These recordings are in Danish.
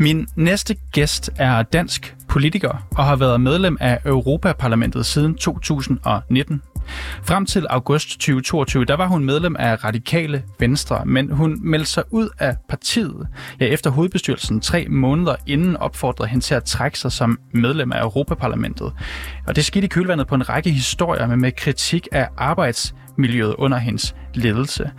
Min næste gæst er dansk politiker og har været medlem af Europaparlamentet siden 2019. Frem til august 2022, der var hun medlem af Radikale Venstre, men hun meldte sig ud af partiet. Ja, efter hovedbestyrelsen tre måneder inden opfordrede hende til at trække sig som medlem af Europaparlamentet. Og det skete i kølvandet på en række historier med, med kritik af arbejds miljøet under hendes ledelse.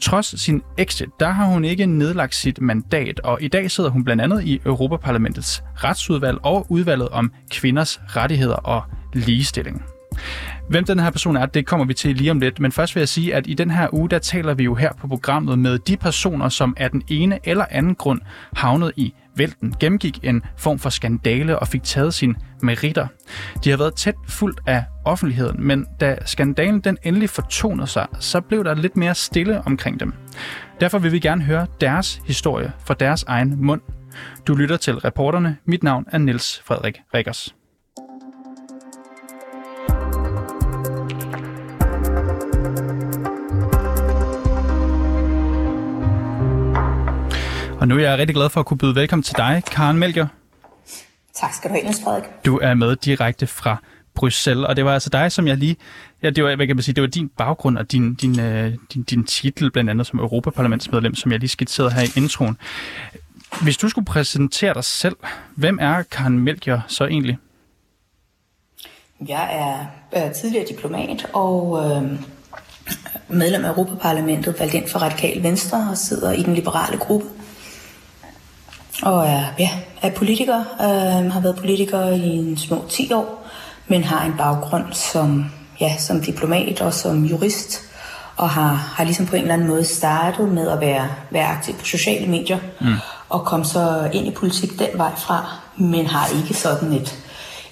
Trods sin exit, der har hun ikke nedlagt sit mandat, og i dag sidder hun blandt andet i Europaparlamentets retsudvalg og udvalget om kvinders rettigheder og ligestilling. Hvem den her person er, det kommer vi til lige om lidt. Men først vil jeg sige, at i den her uge, der taler vi jo her på programmet med de personer, som af den ene eller anden grund havnet i vælten, gennemgik en form for skandale og fik taget sin meritter. De har været tæt fuldt af offentligheden, men da skandalen den endelig fortonede sig, så blev der lidt mere stille omkring dem. Derfor vil vi gerne høre deres historie fra deres egen mund. Du lytter til reporterne. Mit navn er Niels Frederik Rikkers. Og nu er jeg rigtig glad for at kunne byde velkommen til dig, Karen Melger. Tak skal du have, Niels Frederik. Du er med direkte fra Bruxelles, og det var altså dig, som jeg lige... Ja, det var, hvad kan man sige, det var din baggrund og din, din, øh, din, din titel, blandt andet som Europaparlamentsmedlem, som jeg lige skitserede her i introen. Hvis du skulle præsentere dig selv, hvem er Karen Melger så egentlig? Jeg er tidligere diplomat og øh, medlem af Europaparlamentet, valgt ind for Radikal Venstre og sidder i den liberale gruppe og er, ja, er politiker, øh, har været politiker i en små 10 år, men har en baggrund som, ja, som diplomat og som jurist, og har, har ligesom på en eller anden måde startet med at være, være aktiv på sociale medier, mm. og kom så ind i politik den vej fra, men har ikke sådan et,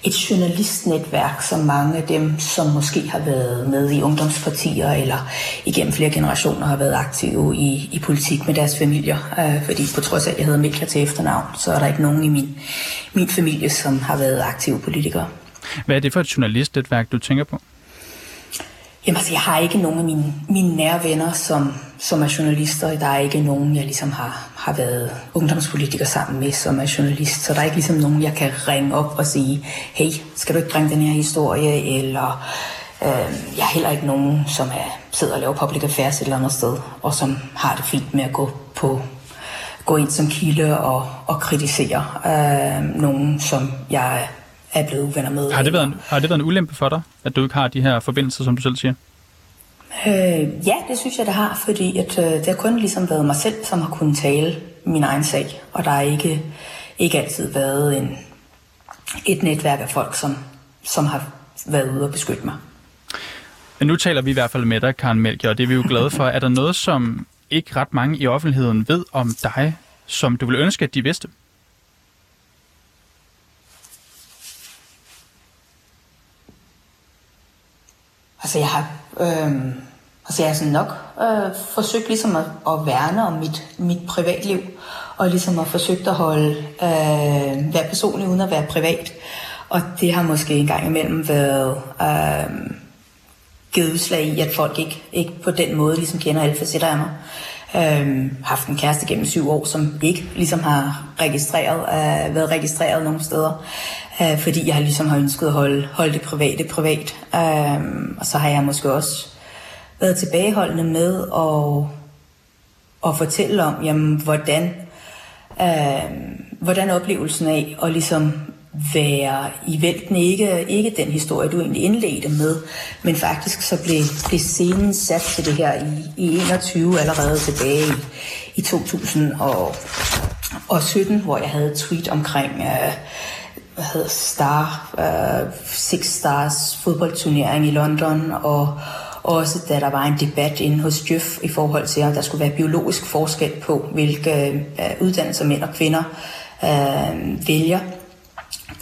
et journalistnetværk, som mange af dem, som måske har været med i ungdomspartier eller igennem flere generationer har været aktive i, i politik med deres familier. Øh, fordi på trods af, at jeg hedder Mikla til efternavn, så er der ikke nogen i min, min familie, som har været aktive politikere. Hvad er det for et journalistnetværk, du tænker på? Jamen altså, jeg har ikke nogen af mine, mine nære venner, som, som er journalister. Der er ikke nogen, jeg ligesom har, har været ungdomspolitiker sammen med, som er journalist. Så der er ikke ligesom nogen, jeg kan ringe op og sige, hey, skal du ikke bringe den her historie? Eller øh, jeg har heller ikke nogen, som er, sidder og laver public affairs et eller andet sted, og som har det fint med at gå på gå ind som kilde og, og kritisere øh, nogen, som jeg er blevet uvenner med. Har det, været en, har det været en ulempe for dig, at du ikke har de her forbindelser, som du selv siger? Øh, ja, det synes jeg, det har, fordi at, øh, det har kun ligesom været mig selv, som har kunnet tale min egen sag, og der har ikke, ikke altid været en, et netværk af folk, som, som har været ude og beskytte mig. Men nu taler vi i hvert fald med dig, Karen Melchior, og det er vi jo glade for. Er der noget, som ikke ret mange i offentligheden ved om dig, som du vil ønske, at de vidste? Altså jeg har, øh, altså jeg har sådan nok øh, forsøgt ligesom at, at værne om mit, mit privatliv, og ligesom at forsøgt at holde, øh, være personlig uden at være privat. Og det har måske en gang imellem været øh, givet udslag i, at folk ikke, ikke på den måde ligesom kender alle facetter af mig. Øh, haft en kæreste gennem syv år, som ikke ligesom har registreret, øh, været registreret nogen steder øh, fordi jeg ligesom har ønsket at holde, holde det private privat. Øh, og så har jeg måske også været tilbageholdende med at, at fortælle om, jamen, hvordan, øh, hvordan oplevelsen af at ligesom være i vælten ikke, ikke den historie, du egentlig indledte med, men faktisk så blev, blev scenen sat til det her i, i 21 allerede tilbage i, i 2017, hvor jeg havde et tweet omkring øh, hvad hedder Star, øh, Six Stars fodboldturnering i London, og også da der var en debat inde hos Jøf i forhold til, at der skulle være biologisk forskel på, hvilke øh, uddannelser mænd og kvinder øh, vælger.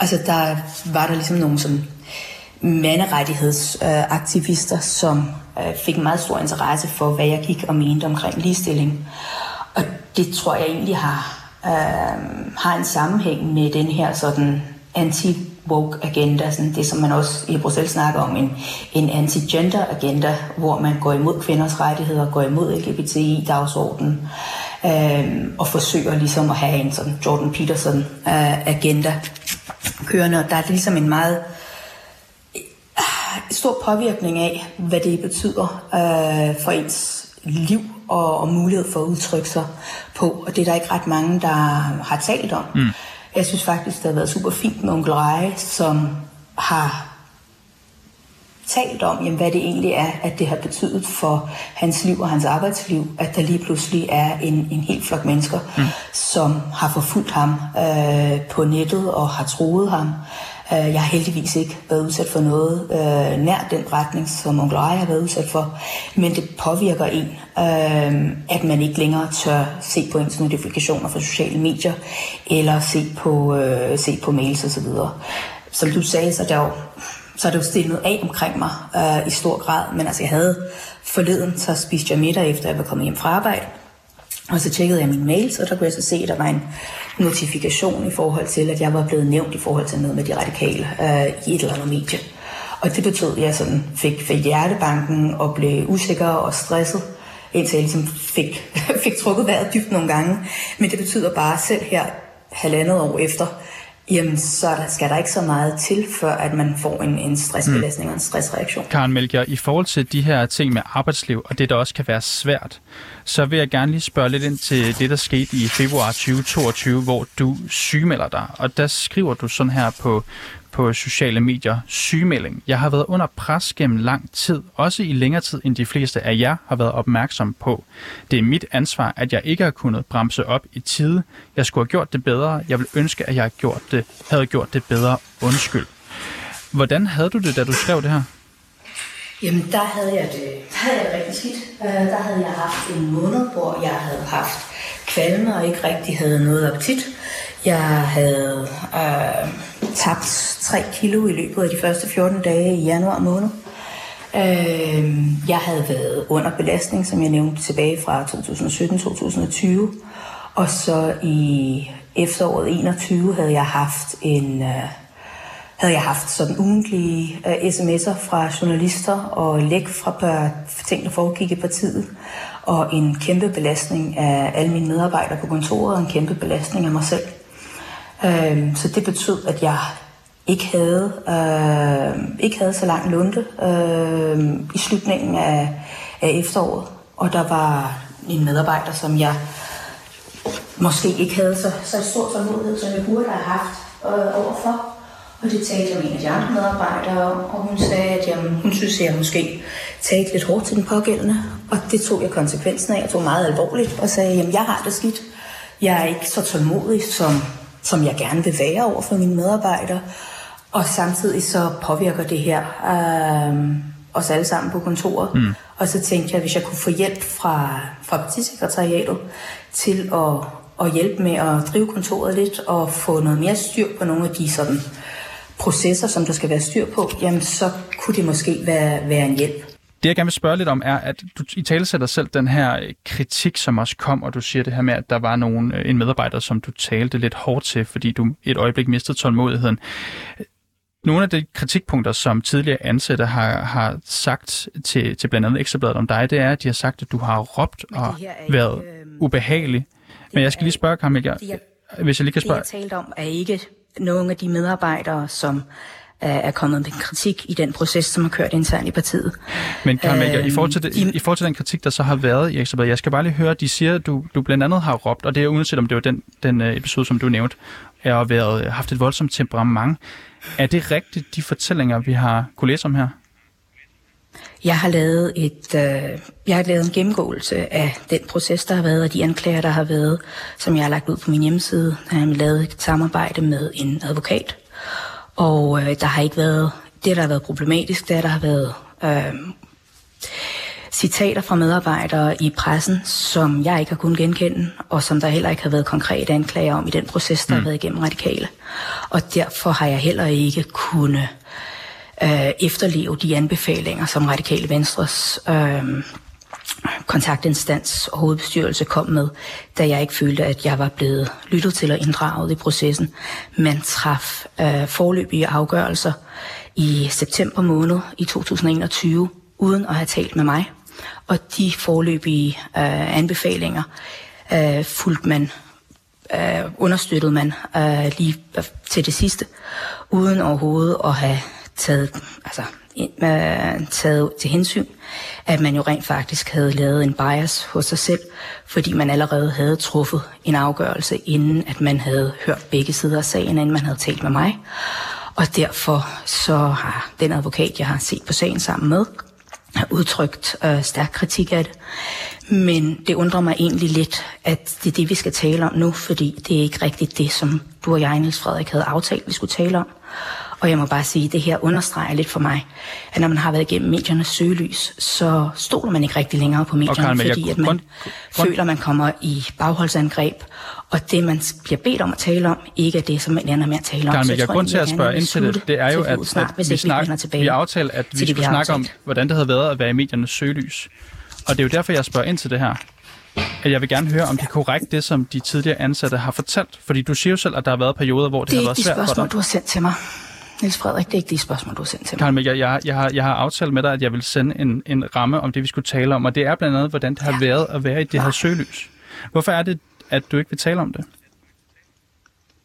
Altså der var der ligesom nogle sådan manderettighedsaktivister, øh, som øh, fik en meget stor interesse for, hvad jeg gik og mente omkring ligestilling. Og det tror jeg egentlig har, øh, har en sammenhæng med den her sådan anti woke agenda, sådan det som man også i Bruxelles snakker om, en, en anti-gender agenda, hvor man går imod kvinders rettigheder, går imod LGBTI-dagsordenen, øh, og forsøger ligesom at have en sådan Jordan Peterson øh, agenda kørende, og der er det ligesom en meget øh, stor påvirkning af, hvad det betyder øh, for ens liv og, og mulighed for at udtrykke sig på, og det er der ikke ret mange, der har talt om. Mm. Jeg synes faktisk, det har været super fint med onkel Reje, som har talt om, jamen, hvad det egentlig er, at det har betydet for hans liv og hans arbejdsliv, at der lige pludselig er en, en helt flok mennesker, mm. som har forfulgt ham øh, på nettet og har troet ham. Øh, jeg har heldigvis ikke været udsat for noget øh, nær den retning, som onkel Ej har været udsat for, men det påvirker en, øh, at man ikke længere tør se på ens notifikationer fra sociale medier, eller se på, øh, se på mails osv. Som du sagde, så der jo så er det jo stillet af omkring mig øh, i stor grad. Men altså, jeg havde forleden, så spiste jeg middag, efter jeg var kommet hjem fra arbejde. Og så tjekkede jeg min mail, så der kunne jeg så se, at der var en notifikation i forhold til, at jeg var blevet nævnt i forhold til noget med de radikale øh, i et eller andet medie. Og det betød, at jeg sådan fik, fik hjertebanken og blev usikker og stresset, indtil jeg ligesom fik, fik trukket vejret dybt nogle gange. Men det betyder bare selv her halvandet år efter, Jamen, så der skal der ikke så meget til, før at man får en, en stressbelastning mm. og en stressreaktion. Karen Melger, i forhold til de her ting med arbejdsliv, og det der også kan være svært, så vil jeg gerne lige spørge lidt ind til det, der skete i februar 2022, hvor du sygemelder dig. Og der skriver du sådan her på, på sociale medier, sygemelding. Jeg har været under pres gennem lang tid, også i længere tid end de fleste af jer har været opmærksom på. Det er mit ansvar, at jeg ikke har kunnet bremse op i tide. Jeg skulle have gjort det bedre. Jeg vil ønske, at jeg havde gjort det, havde gjort det bedre. Undskyld. Hvordan havde du det, da du skrev det her? Jamen, der havde jeg det, der havde jeg det rigtig skidt. Øh, der havde jeg haft en måned, hvor jeg havde haft kvalme og ikke rigtig havde noget appetit. Jeg havde øh, tabt 3 kilo i løbet af de første 14 dage i januar måned. Øh, jeg havde været under belastning, som jeg nævnte tilbage fra 2017-2020. Og så i efteråret 21 havde jeg haft en... Øh, havde jeg haft sådan ugentlige uh, sms'er fra journalister og læk fra ting, der foregik i partiet, og en kæmpe belastning af alle mine medarbejdere på kontoret, og en kæmpe belastning af mig selv. Uh, så det betød, at jeg ikke havde, øh, ikke havde så lang lunte øh, i slutningen af, af efteråret. Og der var en medarbejder, som jeg måske ikke havde så, så stor tålmodighed, som jeg burde have haft øh, overfor. Og det talte jeg med en af de andre medarbejdere om, og hun sagde, at jamen, hun synes, at jeg måske talte lidt hårdt til den pågældende. Og det tog jeg konsekvensen af, jeg tog meget alvorligt og sagde, at jeg har det skidt. Jeg er ikke så tålmodig, som, som jeg gerne vil være over for mine medarbejdere. Og samtidig så påvirker det her øh, os alle sammen på kontoret. Mm. Og så tænkte jeg, at hvis jeg kunne få hjælp fra, fra partisekretariatet til at, at hjælpe med at drive kontoret lidt og få noget mere styr på nogle af de sådan processer, som der skal være styr på, jamen så kunne det måske være, være en hjælp. Det jeg gerne vil spørge lidt om er, at du i tale sætter selv den her øh, kritik, som også kom, og du siger det her med, at der var nogen, øh, en medarbejder, som du talte lidt hårdt til, fordi du et øjeblik mistede tålmodigheden. Nogle af de kritikpunkter, som tidligere ansatte har, har sagt til, til blandt andet Ekstrabladet om dig, det er, at de har sagt, at du har råbt og været øh, ubehagelig. Men jeg skal lige spørge, Camilla, hvis jeg lige kan spørge... Det, jeg talte om, er ikke nogle af de medarbejdere, som er kommet med kritik i den proces, som har kørt internt i partiet. Men Carmen, øh, i, forhold til det, i, i forhold til den kritik, der så har været i Ekstrabladet, jeg skal bare lige høre, de siger, at du, du blandt andet har råbt, og det er uanset om det var den, den øh, episode, som du nævnte, har været, haft et voldsomt temperament. Er det rigtigt, de fortællinger, vi har kunne læse om her? Jeg har lavet et, øh, jeg har lavet en gennemgåelse af den proces, der har været, og de anklager, der har været, som jeg har lagt ud på min hjemmeside. Jeg har lavet et samarbejde med en advokat, og øh, der har ikke været, det der har været problematisk, det er, der har været øh, citater fra medarbejdere i pressen, som jeg ikke har kunnet genkende, og som der heller ikke har været konkrete anklager om i den proces, der mm. har været igennem radikale. Og derfor har jeg heller ikke kunnet øh, efterleve de anbefalinger, som Radikale Venstres øh, kontaktinstans og hovedbestyrelse kom med, da jeg ikke følte, at jeg var blevet lyttet til og inddraget i processen. Man traf øh, forløbige afgørelser i september måned i 2021, uden at have talt med mig. Og de forløbige øh, anbefalinger øh, fulgte man, øh, understøttede man øh, lige øh, til det sidste, uden overhovedet at have taget, altså, Øh, taget til hensyn, at man jo rent faktisk havde lavet en bias hos sig selv, fordi man allerede havde truffet en afgørelse, inden at man havde hørt begge sider af sagen, inden man havde talt med mig. Og derfor så har den advokat, jeg har set på sagen sammen med, har udtrykt øh, stærk kritik af det. Men det undrer mig egentlig lidt, at det er det, vi skal tale om nu, fordi det er ikke rigtigt det, som du og jeg, Niels Frederik, havde aftalt, vi skulle tale om. Og jeg må bare sige, at det her understreger lidt for mig, at når man har været igennem mediernes søgelys, så stoler man ikke rigtig længere på medierne, Karen, fordi at man grund, grund... føler, at man kommer i bagholdsangreb, og det, man bliver bedt om at tale om, ikke er det, som man ender med at tale om. Karen, jeg grund til at spørge ind til det, det er jo, at, snart, at vi, snak, vi, vi aftalte, at vi skulle vi snakke om, hvordan det havde været at være i mediernes søgelys. Og det er jo derfor, jeg spørger ind til det her at jeg vil gerne høre, om det er korrekt, det som de tidligere ansatte har fortalt. Fordi du siger jo selv, at der har været perioder, hvor det, det har været svært for dig. Det er de spørgsmål, du har sendt til mig. Niels Frederik, det er ikke de spørgsmål, du har sendt til mig. Karl, jeg, jeg, jeg, har, jeg har aftalt med dig, at jeg vil sende en, en ramme om det, vi skulle tale om, og det er blandt andet, hvordan det har ja. været at være i det her søgelys. Hvorfor er det, at du ikke vil tale om det?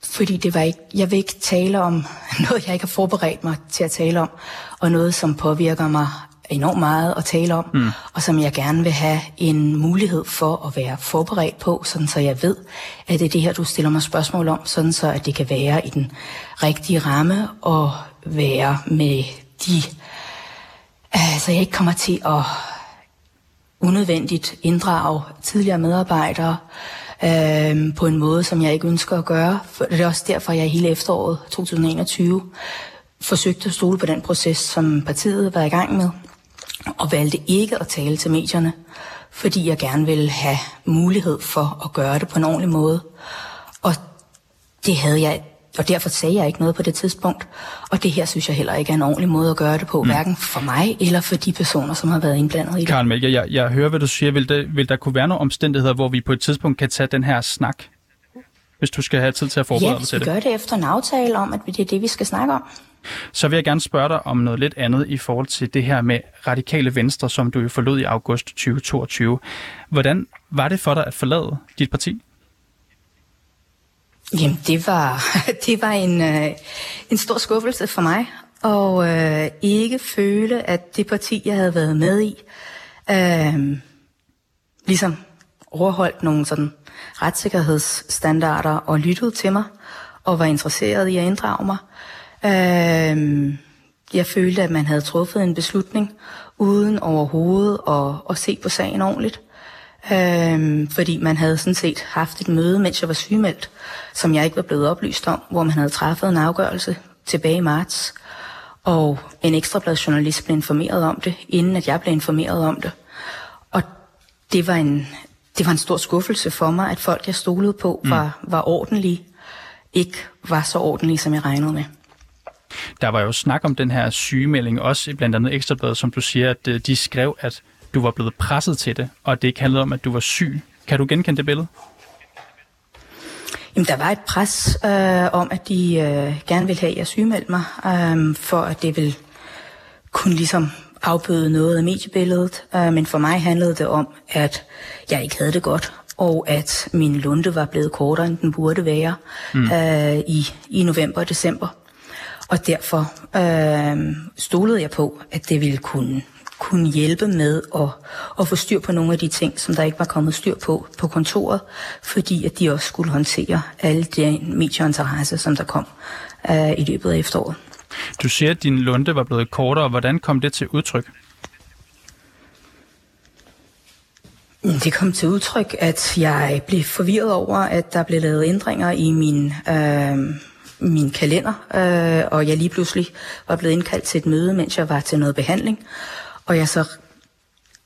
Fordi det var ikke, jeg vil ikke tale om noget, jeg ikke har forberedt mig til at tale om, og noget, som påvirker mig enormt meget at tale om, mm. og som jeg gerne vil have en mulighed for at være forberedt på, sådan så jeg ved, at det er det her, du stiller mig spørgsmål om, sådan så at det kan være i den rigtige ramme og være med de... Altså jeg ikke kommer til at unødvendigt inddrage tidligere medarbejdere øh, på en måde, som jeg ikke ønsker at gøre. For det er også derfor, jeg hele efteråret 2021 forsøgte at stole på den proces, som partiet var i gang med og valgte ikke at tale til medierne, fordi jeg gerne ville have mulighed for at gøre det på en ordentlig måde. Og det havde jeg, og derfor sagde jeg ikke noget på det tidspunkt. Og det her synes jeg heller ikke er en ordentlig måde at gøre det på, mm. hverken for mig eller for de personer, som har været indblandet i det. Karen Mælke, jeg, jeg hører, hvad du siger. Vil, det, vil der kunne være nogle omstændigheder, hvor vi på et tidspunkt kan tage den her snak, hvis du skal have tid til at forberede ja, dig til det? Ja, vi gør det efter en aftale om, at det er det, vi skal snakke om. Så vil jeg gerne spørge dig om noget lidt andet i forhold til det her med radikale venstre, som du jo forlod i august 2022. Hvordan var det for dig at forlade dit parti? Jamen, det var, det var en, øh, en stor skuffelse for mig, og øh, ikke føle, at det parti, jeg havde været med i, øh, ligesom overholdt nogle sådan retssikkerhedsstandarder og lyttede til mig, og var interesseret i at inddrage mig. Øh, jeg følte, at man havde truffet en beslutning, uden overhovedet at, at se på sagen ordentligt. Øh, fordi man havde sådan set haft et møde, mens jeg var sygemeldt, som jeg ikke var blevet oplyst om, hvor man havde træffet en afgørelse tilbage i marts. Og en ekstrablad journalist blev informeret om det, inden at jeg blev informeret om det. Og det var en, det var en stor skuffelse for mig, at folk, jeg stolede på, var, mm. var ordentlige, ikke var så ordentlige, som jeg regnede med. Der var jo snak om den her sygemelding, også i blandt andet Ekstrabladet, som du siger, at øh, de skrev, at du var blevet presset til det, og det ikke handlede om, at du var syg. Kan du genkende det billede? Jamen, der var et pres øh, om, at de øh, gerne ville have, at jeg sygemeldte mig, øh, for at det ville kunne ligesom afbøde noget af mediebilledet. Øh, men for mig handlede det om, at jeg ikke havde det godt, og at min lunde var blevet kortere, end den burde være mm. øh, i, i november og december. Og derfor øh, stolede jeg på, at det ville kunne, kunne hjælpe med at, at få styr på nogle af de ting, som der ikke var kommet styr på på kontoret, fordi at de også skulle håndtere alle de medieinteresse, som der kom øh, i løbet af efteråret. Du siger, at din lunde var blevet kortere. Hvordan kom det til udtryk? Det kom til udtryk, at jeg blev forvirret over, at der blev lavet ændringer i min øh, min kalender, øh, og jeg lige pludselig var blevet indkaldt til et møde, mens jeg var til noget behandling. Og jeg så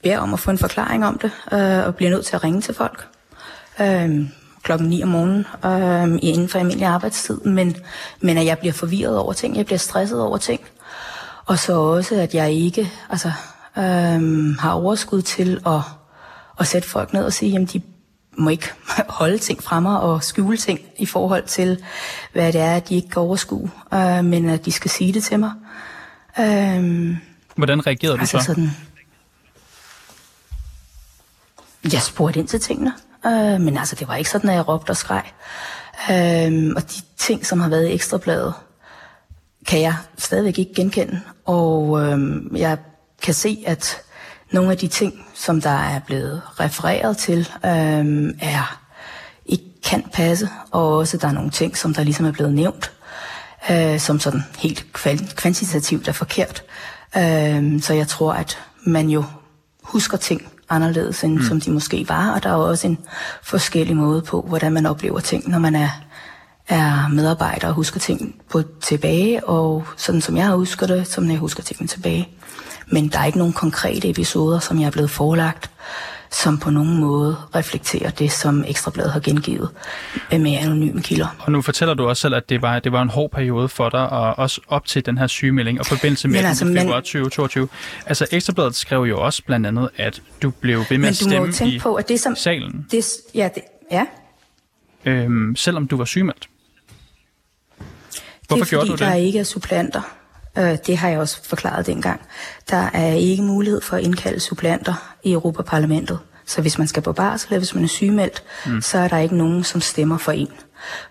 beder om at få en forklaring om det, øh, og bliver nødt til at ringe til folk. Øh, klokken 9 om morgenen øh, inden for almindelig arbejdstid, men, men at jeg bliver forvirret over ting, jeg bliver stresset over ting. Og så også, at jeg ikke altså, øh, har overskud til at, at sætte folk ned og sige, jamen de må ikke holde ting fremme og skjule ting i forhold til, hvad det er, de ikke kan overskue, øh, men at de skal sige det til mig. Øh, Hvordan reagerede altså du så? Sådan, jeg spurgte ind til tingene, øh, men altså det var ikke sådan, at jeg råbte og skreg. Øh, og de ting, som har været i Ekstrabladet, kan jeg stadigvæk ikke genkende. Og øh, jeg kan se, at nogle af de ting, som der er blevet refereret til, øh, er ikke kan passe, og også der er nogle ting, som der ligesom er blevet nævnt, øh, som sådan helt kvantitativt er forkert. Øh, så jeg tror, at man jo husker ting anderledes, end mm. som de måske var, og der er jo også en forskellig måde på, hvordan man oplever ting, når man er, er medarbejder og husker ting på tilbage, og sådan som jeg husker det, som jeg husker tingene tilbage. Men der er ikke nogen konkrete episoder, som jeg er blevet forelagt, som på nogen måde reflekterer det, som Ekstrabladet har gengivet med anonyme kilder. Og nu fortæller du også selv, at det var, det var en hård periode for dig, og også op til den her sygemelding, og forbindelse med altså, februar 2022. Altså Ekstrabladet skrev jo også blandt andet, at du blev ved med at stemme i på, at det, som, salen. Det, ja, det, ja. Øhm, selvom du var sygemeldt. Hvorfor det er, gjorde fordi, du det? der ikke er supplanter. Øh, det har jeg også forklaret dengang. Der er ikke mulighed for at indkalde supplanter i Europaparlamentet. Så hvis man skal på barsel, eller hvis man er sygemeldt, mm. så er der ikke nogen, som stemmer for en.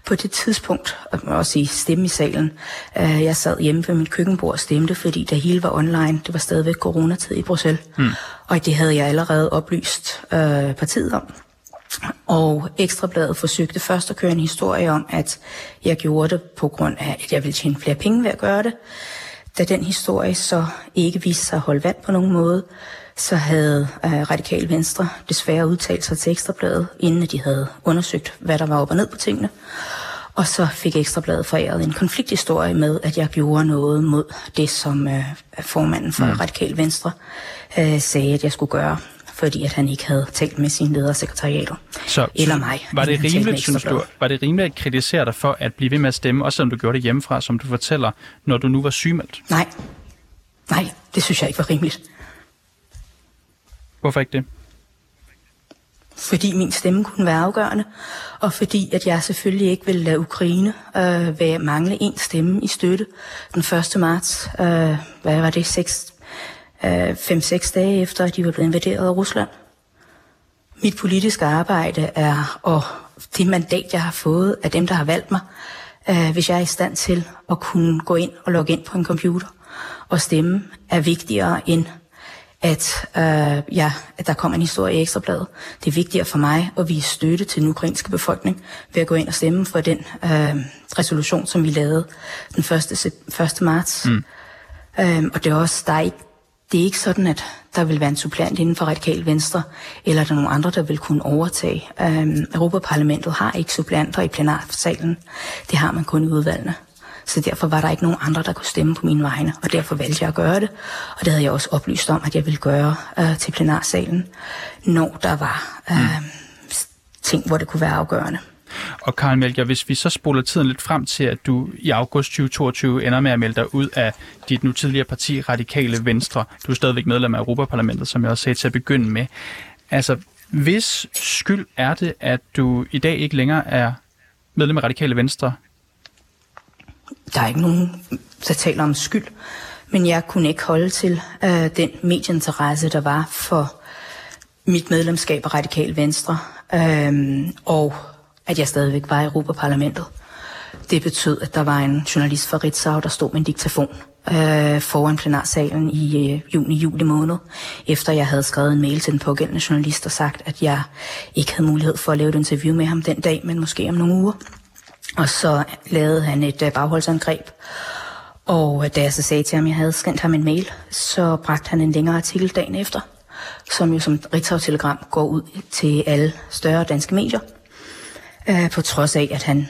På det tidspunkt, og man også sige stemme i salen, øh, jeg sad hjemme ved mit køkkenbord og stemte, fordi det hele var online. Det var stadigvæk coronatid i Bruxelles. Mm. Og det havde jeg allerede oplyst øh, partiet om. Og Ekstrabladet forsøgte først at køre en historie om, at jeg gjorde det på grund af, at jeg ville tjene flere penge ved at gøre det. Da den historie så ikke viste sig at holde vand på nogen måde, så havde uh, Radikal Venstre desværre udtalt sig til Ekstrabladet, inden de havde undersøgt, hvad der var op og ned på tingene. Og så fik Ekstrabladet foræret en konflikthistorie med, at jeg gjorde noget mod det, som uh, formanden for mm. Radikal Venstre uh, sagde, at jeg skulle gøre fordi at han ikke havde talt med sine ledersekretariater. Så, eller mig. Var det, rimeligt, synes du, var det rimeligt at kritisere dig for at blive ved med at stemme, også selvom du gjorde det hjemmefra, som du fortæller, når du nu var sygemeldt? Nej. Nej, det synes jeg ikke var rimeligt. Hvorfor ikke det? Fordi min stemme kunne være afgørende, og fordi at jeg selvfølgelig ikke ville lade Ukraine øh, være, mangle en stemme i støtte den 1. marts. Øh, hvad var det? 6, 5-6 dage efter, at de var blevet invaderet af Rusland. Mit politiske arbejde er, og det mandat, jeg har fået af dem, der har valgt mig, øh, hvis jeg er i stand til at kunne gå ind og logge ind på en computer og stemme, er vigtigere end at, øh, ja, at der kommer en historie i Ekstrabladet. Det er vigtigere for mig at vise støtte til den ukrainske befolkning ved at gå ind og stemme for den øh, resolution, som vi lavede den 1. 1. marts. Mm. Øh, og det er også, der er ikke det er ikke sådan, at der vil være en supplant inden for radikal venstre, eller der er nogle andre, der vil kunne overtage. Øhm, Europaparlamentet har ikke supplanter i plenarsalen. Det har man kun i udvalgene. Så derfor var der ikke nogen andre, der kunne stemme på mine vegne, og derfor valgte jeg at gøre det. Og det havde jeg også oplyst om, at jeg ville gøre øh, til plenarsalen, når der var øh, mm. ting, hvor det kunne være afgørende. Og Karl Melger, hvis vi så spoler tiden lidt frem til, at du i august 2022 ender med at melde dig ud af dit nu tidligere parti, Radikale Venstre. Du er stadigvæk medlem af Europaparlamentet, som jeg også sagde til at begynde med. Altså, hvis skyld er det, at du i dag ikke længere er medlem af Radikale Venstre? Der er ikke nogen, der taler om skyld. Men jeg kunne ikke holde til øh, den medieinteresse, der var for mit medlemskab af Radikal Venstre. Øh, og at jeg stadigvæk var i Europaparlamentet. Det betød, at der var en journalist fra Ritzau, der stod med en diktafon øh, foran plenarsalen i øh, juni-juli måned, efter jeg havde skrevet en mail til den pågældende journalist og sagt, at jeg ikke havde mulighed for at lave et interview med ham den dag, men måske om nogle uger. Og så lavede han et øh, bagholdsangreb, og øh, da jeg så sagde til ham, at jeg havde skændt ham en mail, så bragte han en længere artikel dagen efter, som jo som Ritzau-telegram går ud til alle større danske medier øh, på trods af, at han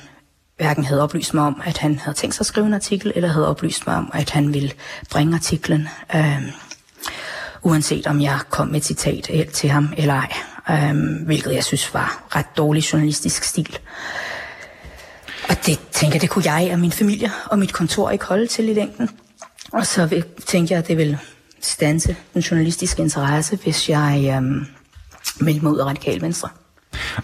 hverken havde oplyst mig om, at han havde tænkt sig at skrive en artikel, eller havde oplyst mig om, at han ville bringe artiklen, øh, uanset om jeg kom med et citat øh, til ham eller ej, øh, hvilket jeg synes var ret dårlig journalistisk stil. Og det tænker det kunne jeg og min familie og mit kontor ikke holde til i længden. Og så tænker jeg, at det vil stanse den journalistiske interesse, hvis jeg, øh, meldte mig ud af radikal venstre.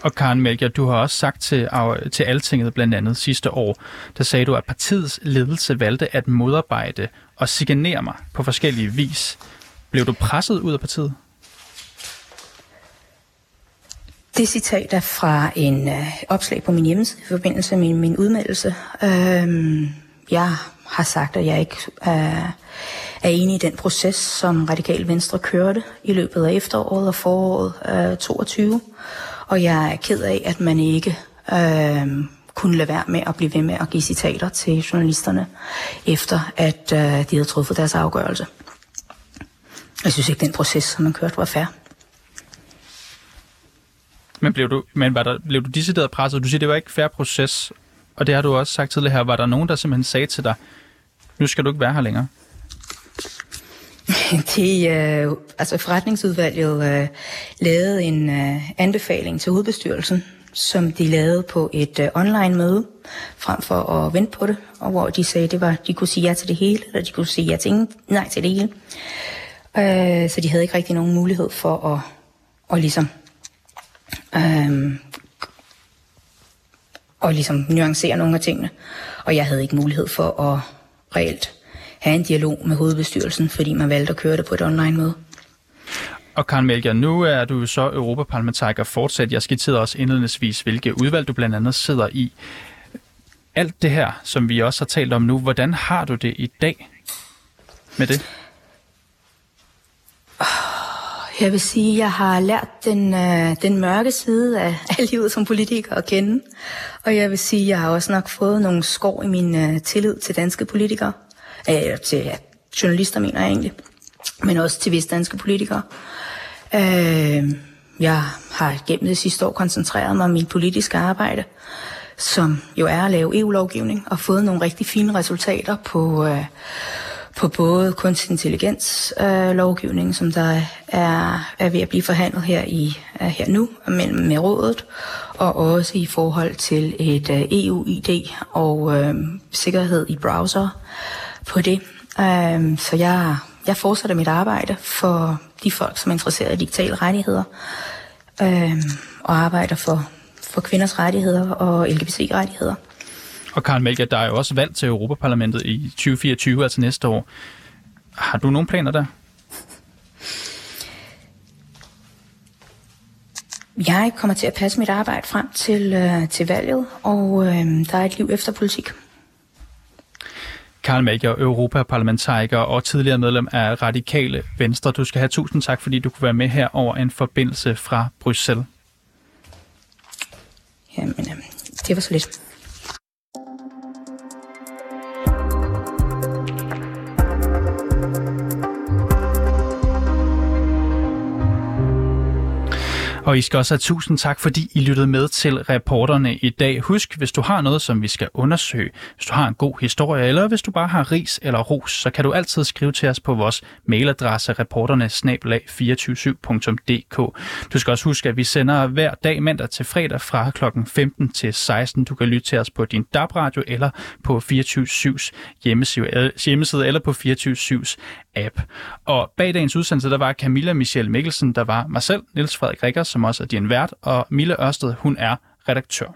Og Karen Melger, du har også sagt til, til Altinget blandt andet sidste år, der sagde du, at partiets ledelse valgte at modarbejde og signere mig på forskellige vis. Blev du presset ud af partiet? Det citat er fra en øh, opslag på min hjemmeside i forbindelse med min, min udmeldelse. Øhm, jeg har sagt, at jeg ikke øh, er enig i den proces, som Radikal Venstre kørte i løbet af efteråret og foråret øh, 22. Og jeg er ked af, at man ikke øh, kunne lade være med at blive ved med at give citater til journalisterne, efter at øh, de havde truffet deres afgørelse. Jeg synes ikke, den proces, som man kørte, var fair. Men blev du, men var der, blev du decideret presset? Du siger, det var ikke fair proces, og det har du også sagt tidligere her. Var der nogen, der simpelthen sagde til dig, nu skal du ikke være her længere? de, øh, altså forretningsudvalget øh, lavede en øh, anbefaling til hovedbestyrelsen, som de lavede på et øh, online møde, frem for at vente på det, og hvor de sagde, det var, de kunne sige ja til det hele, eller de kunne sige ja til ingen, nej til det hele. Øh, så de havde ikke rigtig nogen mulighed for at, at ligesom øh, og ligesom nuancere nogle af tingene. Og jeg havde ikke mulighed for at reelt have en dialog med hovedbestyrelsen, fordi man valgte at køre det på et online-møde. Og Karen Melger, nu er du så europaparlamentariker fortsat. Jeg skitserede også indledningsvis, hvilke udvalg du blandt andet sidder i. Alt det her, som vi også har talt om nu, hvordan har du det i dag med det? Jeg vil sige, at jeg har lært den, øh, den mørke side af, af livet som politiker at kende. Og jeg vil sige, at jeg har også nok fået nogle skår i min øh, tillid til danske politikere. Øh, til ja, journalister, mener jeg egentlig. Men også til visse danske politikere. Øh, jeg har gennem det sidste år koncentreret mig om mit politiske arbejde, som jo er at lave EU-lovgivning, og fået nogle rigtig fine resultater på... Øh, på både kunstig intelligens øh, lovgivning, som der er, er ved at blive forhandlet her i øh, her nu mellem med rådet, og også i forhold til et øh, EU-ID og øh, sikkerhed i browser på det. Uh, så jeg, jeg fortsætter mit arbejde for de folk, som er interesseret i digitale rettigheder, uh, og arbejder for, for kvinders rettigheder og LGBT-rettigheder. Og Karl Melger, der er jo også valg til Europaparlamentet i 2024, altså næste år. Har du nogle planer der? Jeg kommer til at passe mit arbejde frem til, øh, til valget, og øh, der er et liv efter politik. Karl Melger, Europaparlamentariker og tidligere medlem af Radikale Venstre. Du skal have tusind tak, fordi du kunne være med her over en forbindelse fra Bruxelles. Jamen, øh, det var så lidt. Og I skal også have tusind tak, fordi I lyttede med til reporterne i dag. Husk, hvis du har noget, som vi skal undersøge, hvis du har en god historie, eller hvis du bare har ris eller ros, så kan du altid skrive til os på vores mailadresse reporterne-247.dk. Du skal også huske, at vi sender hver dag mandag til fredag fra kl. 15 til 16. Du kan lytte til os på din DAB-radio eller på 24-7's hjemmeside, hjemmeside eller på 24-7's app. Og bag dagens udsendelse, der var Camilla Michelle Mikkelsen, der var mig selv, Niels Frederik Rikker, som også er din vært, og Mille Ørsted, hun er redaktør.